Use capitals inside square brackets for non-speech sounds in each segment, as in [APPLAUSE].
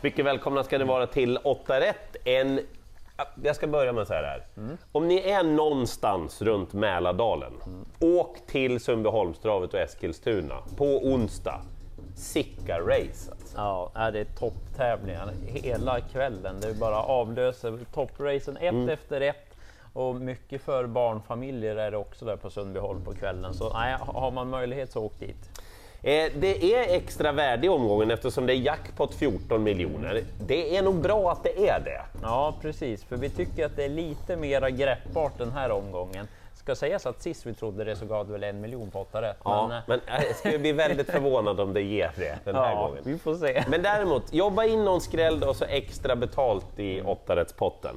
Mycket välkomna ska ni vara till 8 rätt. En, jag ska börja med att säga det här. Mm. Om ni är någonstans runt Mälardalen, åk till Sundbyholmstravet och Eskilstuna på onsdag. Sicka race alltså. Ja, det är topptävlingar hela kvällen. Det är bara avlöser toppracen ett Mm. efter ett. Och mycket för barnfamiljer är det också där på Sundbyholm på kvällen. Så nej, har man möjlighet så åk dit. Eh, det är extra värde i omgången eftersom det är jackpot 14 miljoner. Det är nog bra att det är det. Ja, precis. För vi tycker att det är lite mera greppbart den här omgången. Ska sägas att sist vi trodde det så gav det väl en miljon på 8 rätt. Ja, Men, eh, men jag skulle bli väldigt förvånad om det ger det den här ja, gången. vi får se. Men däremot, jobba in någon skräll och så extra betalt i åttarättspotten.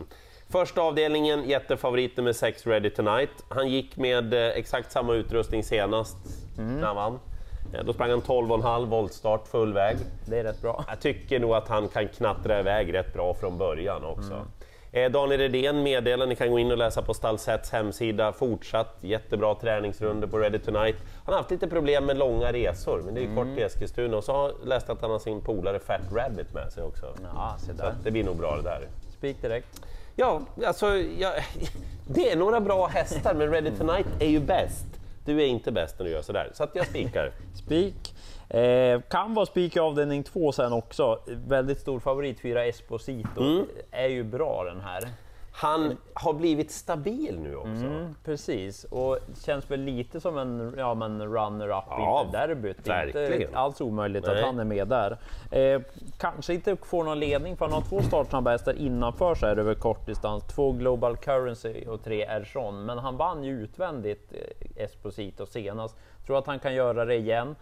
Första avdelningen, jättefavorit nummer 6, Ready Tonight. Han gick med eh, exakt samma utrustning senast när han vann. Eh, Då sprang han 12,5 voltstart full väg. Det är rätt bra. Jag tycker nog att han kan knattra iväg rätt bra från början också. Eh, Daniel Redén meddelar, ni kan gå in och läsa på Stallsets hemsida, fortsatt jättebra träningsrunder på Ready Tonight. Han har haft lite problem med långa resor, men det är ju kort till Eskilstuna. Och så har jag läst att han har sin polare Fat Rabbit med sig också. Ja, se Så där. att det blir nog bra det där. Spik direkt. Ja, alltså, ja, [LAUGHS] det är några bra hästar, men Ready Tonight är ju bäst. Du är inte bäst när du gör sådär, så att jag spikar. [LAUGHS] Spik. Eh, kan vara spik i avdelning två sen också. Väldigt stor favorit, 4 Esposito. Mm. Är ju bra den här. Han har blivit stabil nu också. Mm, precis, och känns väl lite som en ja, men runner-up Ja, inför derbyt. verkligen. Inte alls omöjligt Nej. att han är med där. Eh, kanske inte får någon ledning för han har två startsnabba hästar innanför sig över kortdistans. Två Global Currency och tre Erson. Men han vann ju utvändigt eh, Esposito senast. Tror att han kan göra det igen.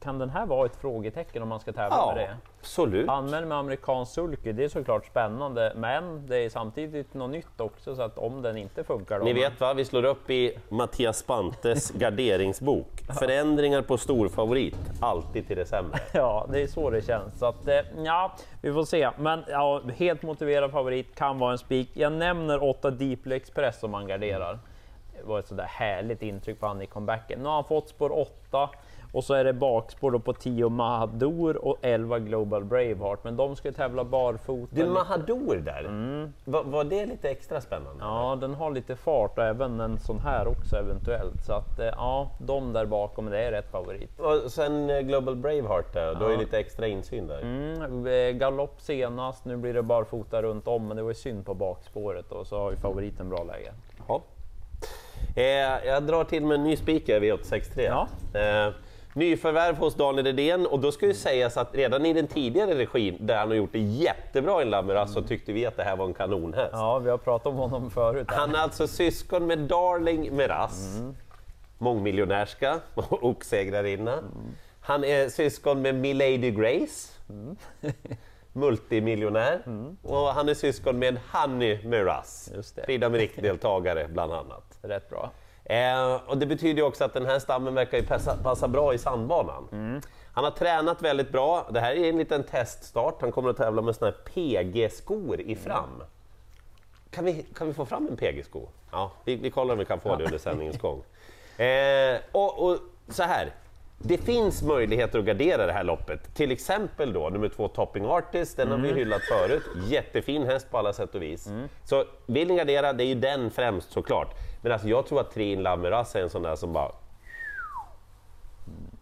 Kan den här vara ett frågetecken om man ska tävla med Ja, det? absolut. Använder med amerikansk sulky, det är såklart spännande, men det är samtidigt något nytt också, så att om den inte funkar... Då Ni vet va, vi slår upp i Mattias Spantes [LAUGHS] garderingsbok. Förändringar på storfavorit, alltid till det sämre. [LAUGHS] Ja, det är så det känns. Så att, eh, ja, vi får se. Men ja, helt motiverad favorit, kan vara en spik. Jag nämner 8 Deeply Express som han garderar. Det var ett sådär härligt intryck på han i comebacken. Nu har han fått spår 8 och så är det bakspår då på 10 Mahador och 11 Global Braveheart. Men de ska tävla barfota. Du, Mahador där, var, var det lite extra spännande? Ja, den har lite fart och även en sån här också eventuellt. Så att eh, ja, de där bakom, det är rätt favorit. Och sen eh, Global Braveheart där, då är det lite extra insyn där. Mm, eh, galopp senast, nu blir det barfota runt om, men det var ju synd på bakspåret och så har ju favoriten bra läge. Ja. Eh, jag drar till med en ny speaker V863. Ja. Eh, nyförvärv hos Daniel Redén och då ska ju sägas att redan i den tidigare regin där han har gjort det jättebra i Lameras så tyckte vi att det här var en kanonhäst. Ja, vi har pratat om honom förut. Han är alltså syskon med Darling Meras, mångmiljonärska och oxsegrarinna. Han är syskon med Milady Grace, [LAUGHS] multimiljonär. Och han är syskon med Honey Meras. Frida Merik-deltagare [LAUGHS] bland annat. Rätt bra. Eh, och det betyder ju också att den här stammen verkar ju passa, passa bra i sandbanan. Han har tränat väldigt bra. Det här är en liten teststart. Han kommer att tävla med såna här PG-skor i fram. Kan vi, kan vi få fram en PG-sko? Ja, vi, vi kollar om vi kan få det under sändningens gång. Eh, och, och så här. Det finns möjligheter att gardera det här loppet. Till exempel då nummer två Topping Artist, den har vi hyllat förut. Jättefin häst på alla sätt och vis. Så vill ni gardera, det är ju den främst såklart. Men alltså jag tror att Trin Lameras är en sån där som bara...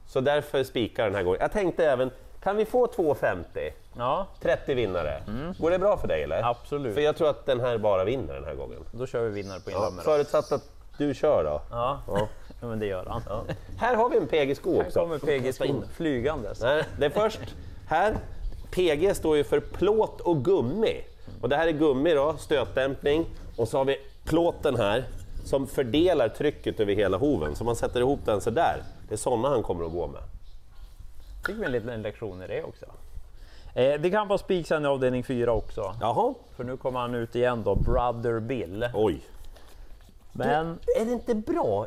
Så därför spikar den här gången. Jag tänkte även, kan vi få 2,50? Ja, 30 vinnare. Går det bra för dig eller? Absolut. För jag tror att den här bara vinner den här gången. då kör vi vinnare på Ja, Inlammer. förutsatt att du kör då. Ja. Ja. ja, men det gör han. Här har vi en PG-sko Här också. kommer PG-skon flygandes. Nej, det är först här. PG står ju för plåt och gummi. Och det här är gummi då, stötdämpning. Och så har vi plåten här som fördelar trycket över hela hoven. Så man sätter ihop den så där. Det är sådana han kommer att gå med. Fick vi en liten lektion i det också. Eh, det kan vara spik sen i avdelning 4 också. Jaha, För nu kommer han ut igen då, Brother Bill. oj. Men Är det inte bra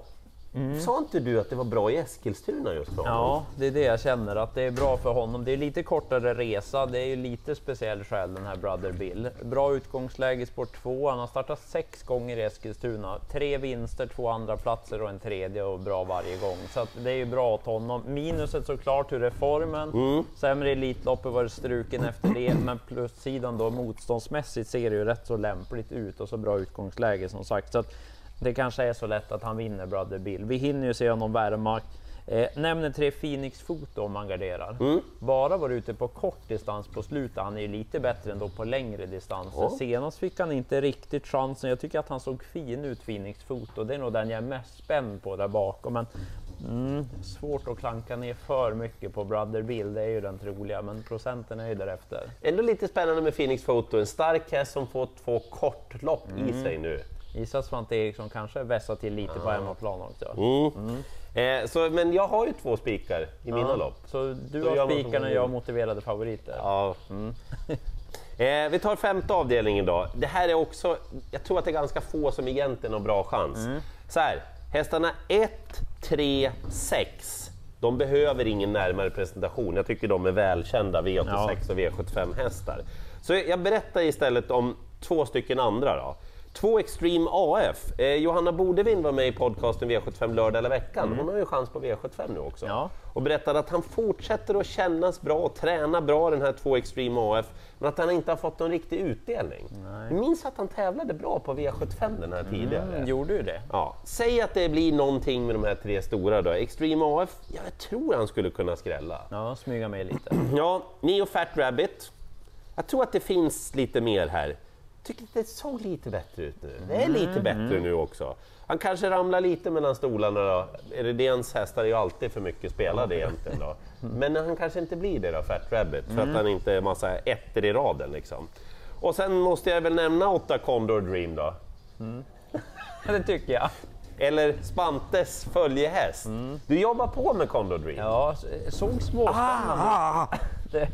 Sa inte du att det var bra i Eskilstuna just honom? Ja, det är det jag känner att det är bra för honom. Det är lite kortare resa, det är ju lite speciell själ den här Brother Bill. Bra utgångsläge i sport 2, han har startat sex gånger i Eskilstuna. Tre vinster, två andra platser och en tredje och bra varje gång. Så det är ju bra åt honom. Minuset såklart, hur är formen? Mm. Sämre Elitloppet var det struken efter det, men plussidan då motståndsmässigt ser det ju rätt så lämpligt ut och så bra utgångsläge som sagt. Så att det kanske är så lätt att han vinner Brother Bill. Vi hinner ju se honom värma. Eh, nämner tre Phoenix Foto om man garderar. Mm. Bara var ute på kort distans på slutet. Han är ju lite bättre ändå på längre distanser. Ja. Senast fick han inte riktigt chansen. Jag tycker att han såg fin ut Phoenix Foto. Det är nog den jag är mest spänd på där bakom. Men mm, svårt att klanka ner för mycket på Brother Bill. Det är ju den troliga, men procenten är ju därefter. Ändå lite spännande med Phoenix Photo, en stark häst som får två kortlopp i sig nu. Gissa Svante Eriksson kanske vässar till lite på hemmaplan också. Mm. Eh, så, men jag har ju två spikar i mina Ja, lopp. Så du Så har spikarna och jag har motiverade favoriter. Ja. [LAUGHS] eh, vi tar femte avdelningen då. Det här är också, jag tror att det är ganska få som egentligen har bra chans. Så här, hästarna 1, 3, 6. De behöver ingen närmare presentation. Jag tycker de är välkända V86 och V75 hästar. Så jag berättar istället om två stycken andra då. Två Extreme AF. Eh, Johanna Bodevin var med i podcasten V75 lördag eller veckan. Hon har ju chans på V75 nu också. Ja. Och berättade att han fortsätter att kännas bra och träna bra den här två Extreme AF, men att han inte har fått någon riktig utdelning. Jag minns att han tävlade bra på V75 den här tidigare. Mm, gjorde ju det. Ja, säg att det blir någonting med de här tre stora då. Extreme AF, ja, jag tror han skulle kunna skrälla. Ja, smyga med lite. [CLEARS THROAT] Ja, Neo Fat Rabbit. Jag tror att det finns lite mer här. Tycker det såg lite bättre ut nu. Det är lite bättre nu också. Han kanske ramlar lite mellan stolarna då. Eredens hästar är ju alltid för mycket spelade egentligen då. [LAUGHS] Men han kanske inte blir det då, Fat Rabbit, för att han inte är massa ettor i raden liksom. Och sen måste jag väl nämna åtta Condor Dream då. [LAUGHS] det tycker jag. Eller Spantes följehäst. Du jobbar på med Condor Dream? Ja, såg småspännande Ah, [LAUGHS] det,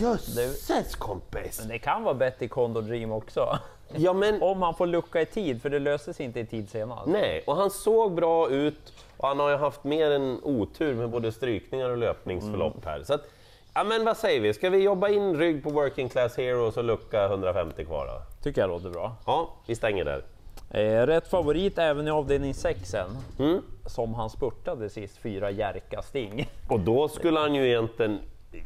jösses kompis! men det kan vara bättre i Condor Dream också. [LAUGHS] Ja men Om han får lucka i tid, för det löses inte i tid senast. Nej, och han såg bra ut och han har ju haft mer än otur med både strykningar och löpningsförlopp här. Så att, ja men vad säger vi, ska vi jobba in rygg på Working Class Heroes och lucka 150 kvar då? Tycker jag låter bra. Ja, vi stänger där. Eh, rätt favorit även i avdelning 6 sen. Mm. Som han spurtade sist, fyra Jerka Sting. Och då skulle han ju egentligen...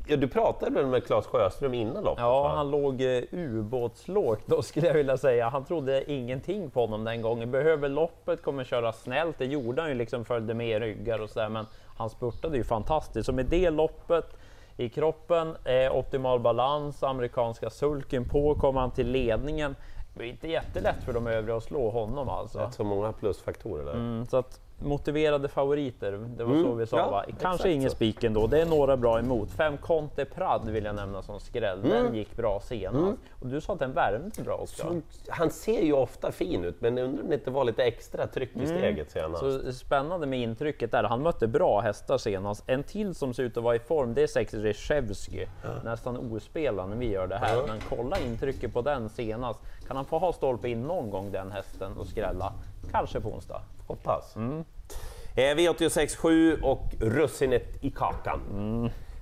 Ja, du pratade väl med Claes Sjöström innan loppet? Ja, va? han låg eh, ubåtslågt då skulle jag vilja säga. Han trodde ingenting på honom den gången. Behöver loppet, kommer köra snällt. Det gjorde han ju liksom, följde med i ryggar och sådär. Men han spurtade ju fantastiskt. Så med det loppet i kroppen, eh, optimal balans, amerikanska sulken på, kom han till ledningen. Det var inte jättelätt för de övriga att slå honom alltså. Rätt så många plusfaktorer där. Mm, så att motiverade favoriter, det var så Mm, vi sa ja, va? Kanske ingen så. spik ändå, det är några bra emot. Fem Conte Prad vill jag nämna som skräll, Mm. den gick bra senast. Och du sa att den värmde bra också. Så, han ser ju ofta fin ut, men undrar om det inte var lite extra tryck i steget senast. Så spännande med intrycket där. Han mötte bra hästar senast. En till som ser ut att vara i form, det är sex Reshevsky. Nästan ospelad när vi gör det här. Men kolla intrycket på den senast. Kan han få ha stolpe in någon gång den hästen och skrälla? Kanske på onsdag. Hoppas. Eh, V86 7 och russinet i kakan.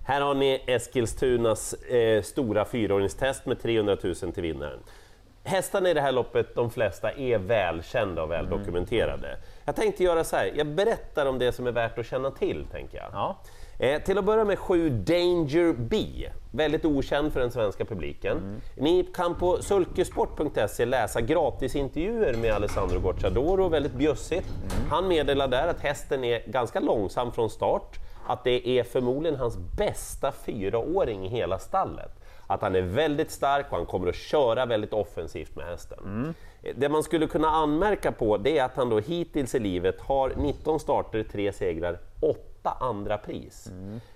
Här har ni Eskilstunas eh, stora fyraåringstest med 300 000 till vinnaren. Hästarna i det här loppet, de flesta, är välkända och väldokumenterade. Jag tänkte göra så här, jag berättar om det som är värt att känna till, tänker jag. Ja. Eh, till att börja med sju Danger B, väldigt okänd för den svenska publiken. Ni kan på sulkesport.se läsa gratisintervjuer med Alessandro Gocciadoro, väldigt bjussigt. Han meddelar där att hästen är ganska långsam från start, att det är förmodligen hans bästa fyraåring i hela stallet. Att han är väldigt stark och han kommer att köra väldigt offensivt med hästen. Det man skulle kunna anmärka på det är att han då hittills i livet har 19 starter, 3 segrar, 8 andra pris.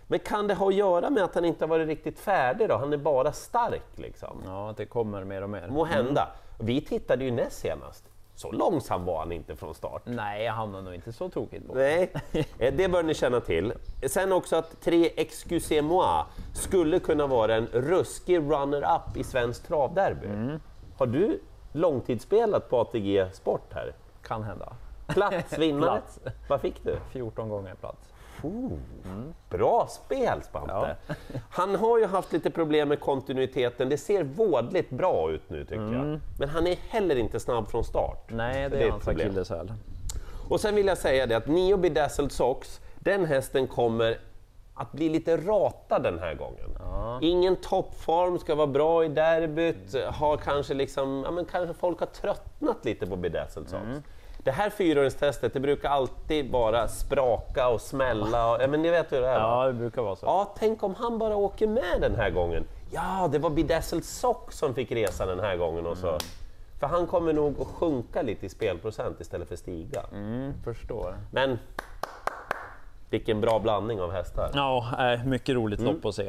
Men kan det ha att göra med att han inte har varit riktigt färdig då? Han är bara stark liksom. Ja, det kommer mer och mer. Må hända. Vi tittade ju näst senast. Så långsam var han inte från start. Nej, jag hamnar nog inte så tokigt på. Nej, [LAUGHS] eh, det bör ni känna till. Sen också att tre Excusez-moi skulle kunna vara en ruskig runner-up i svensk travderby. Har du långtidsspelat på ATG Sport här? Kan hända. Plats, vinnare. [LAUGHS] Plats. Vad fick du? 14 gånger plats. Bra spel Spante! [LAUGHS] Han har ju haft lite problem med kontinuiteten, det ser vådligt bra ut nu tycker jag. Men han är heller inte snabb från start. Nej, det det är hans akilleshäl. Och sen vill jag säga det att Nio Bedazzled Sox, den hästen kommer att bli lite ratad den här gången. Ingen toppform, ska vara bra i derbyt, har kanske liksom, ja men kanske folk har tröttnat lite på Bedazzled Sox. Det här fyraåringstestet, det brukar alltid bara spraka och smälla, och, men ni vet hur det är? Ja, det brukar vara så. Ja, tänk om han bara åker med den här gången. Ja, det var Bedazzled Sock som fick resa den här gången och så. För han kommer nog att sjunka lite i spelprocent istället för stiga. Mm, förstår. Men vilken bra blandning av hästar. Ja, eh, mycket roligt Mm. lopp att se.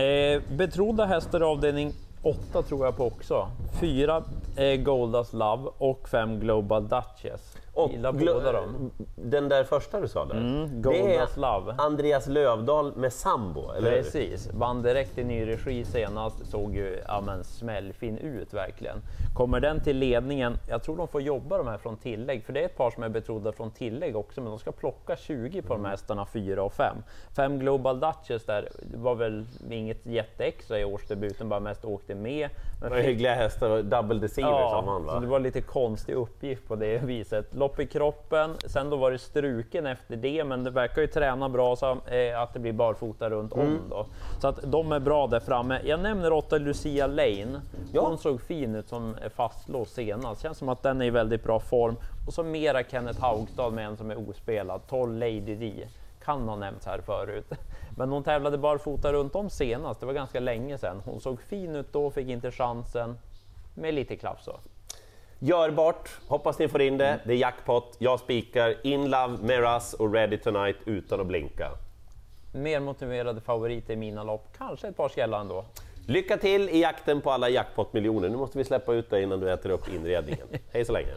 Eh, betrodda hästar avdelning 8 tror jag på också. Fyra eh, Goldas Love och fem Global Duchess. Och Gillar båda dem. Den där första du sa där, Mm, det är Love. Andreas Lövdahl med sambo, eller? Precis, vann direkt i ny regi senast, såg ju ja, men, smällfin ut verkligen. Kommer den till ledningen, jag tror de får jobba de här från tillägg, för det är ett par som är betrodda från tillägg också, men de ska plocka 20 på de här hästarna 4 och 5. 5 Global Duchess där var väl inget jätteextra i årsdebuten, bara mest åkte med. Men Det var hyggliga hästar, double deceiver som vann så va? det var lite konstig uppgift på det viset. Lopp i kroppen, sen då var det struken efter det, men det verkar ju träna bra så eh, att det blir barfota runt om då. Så att de är bra där framme. Jag nämner 8 Lucia Lane. Ja. Hon såg fin ut som fastlåst senast. Känns som att den är i väldigt bra form. Och så mera Kenneth Haugstad med en som är ospelad, 12 Lady D. Kan ha nämnts här förut. [LAUGHS] Men hon tävlade barfota runt om senast, det var ganska länge sedan. Hon såg fin ut då, fick inte chansen. Med lite klaff så. Görbart, hoppas ni får in det. Det är jackpot, jag spikar In Love, Meras och Ready Tonight utan att blinka. Mer motiverade favoriter i mina lopp, kanske ett par skrällar ändå. Lycka till i jakten på alla jackpot-miljoner. Nu måste vi släppa ut dig innan du äter upp inredningen. [LAUGHS] Hej så länge!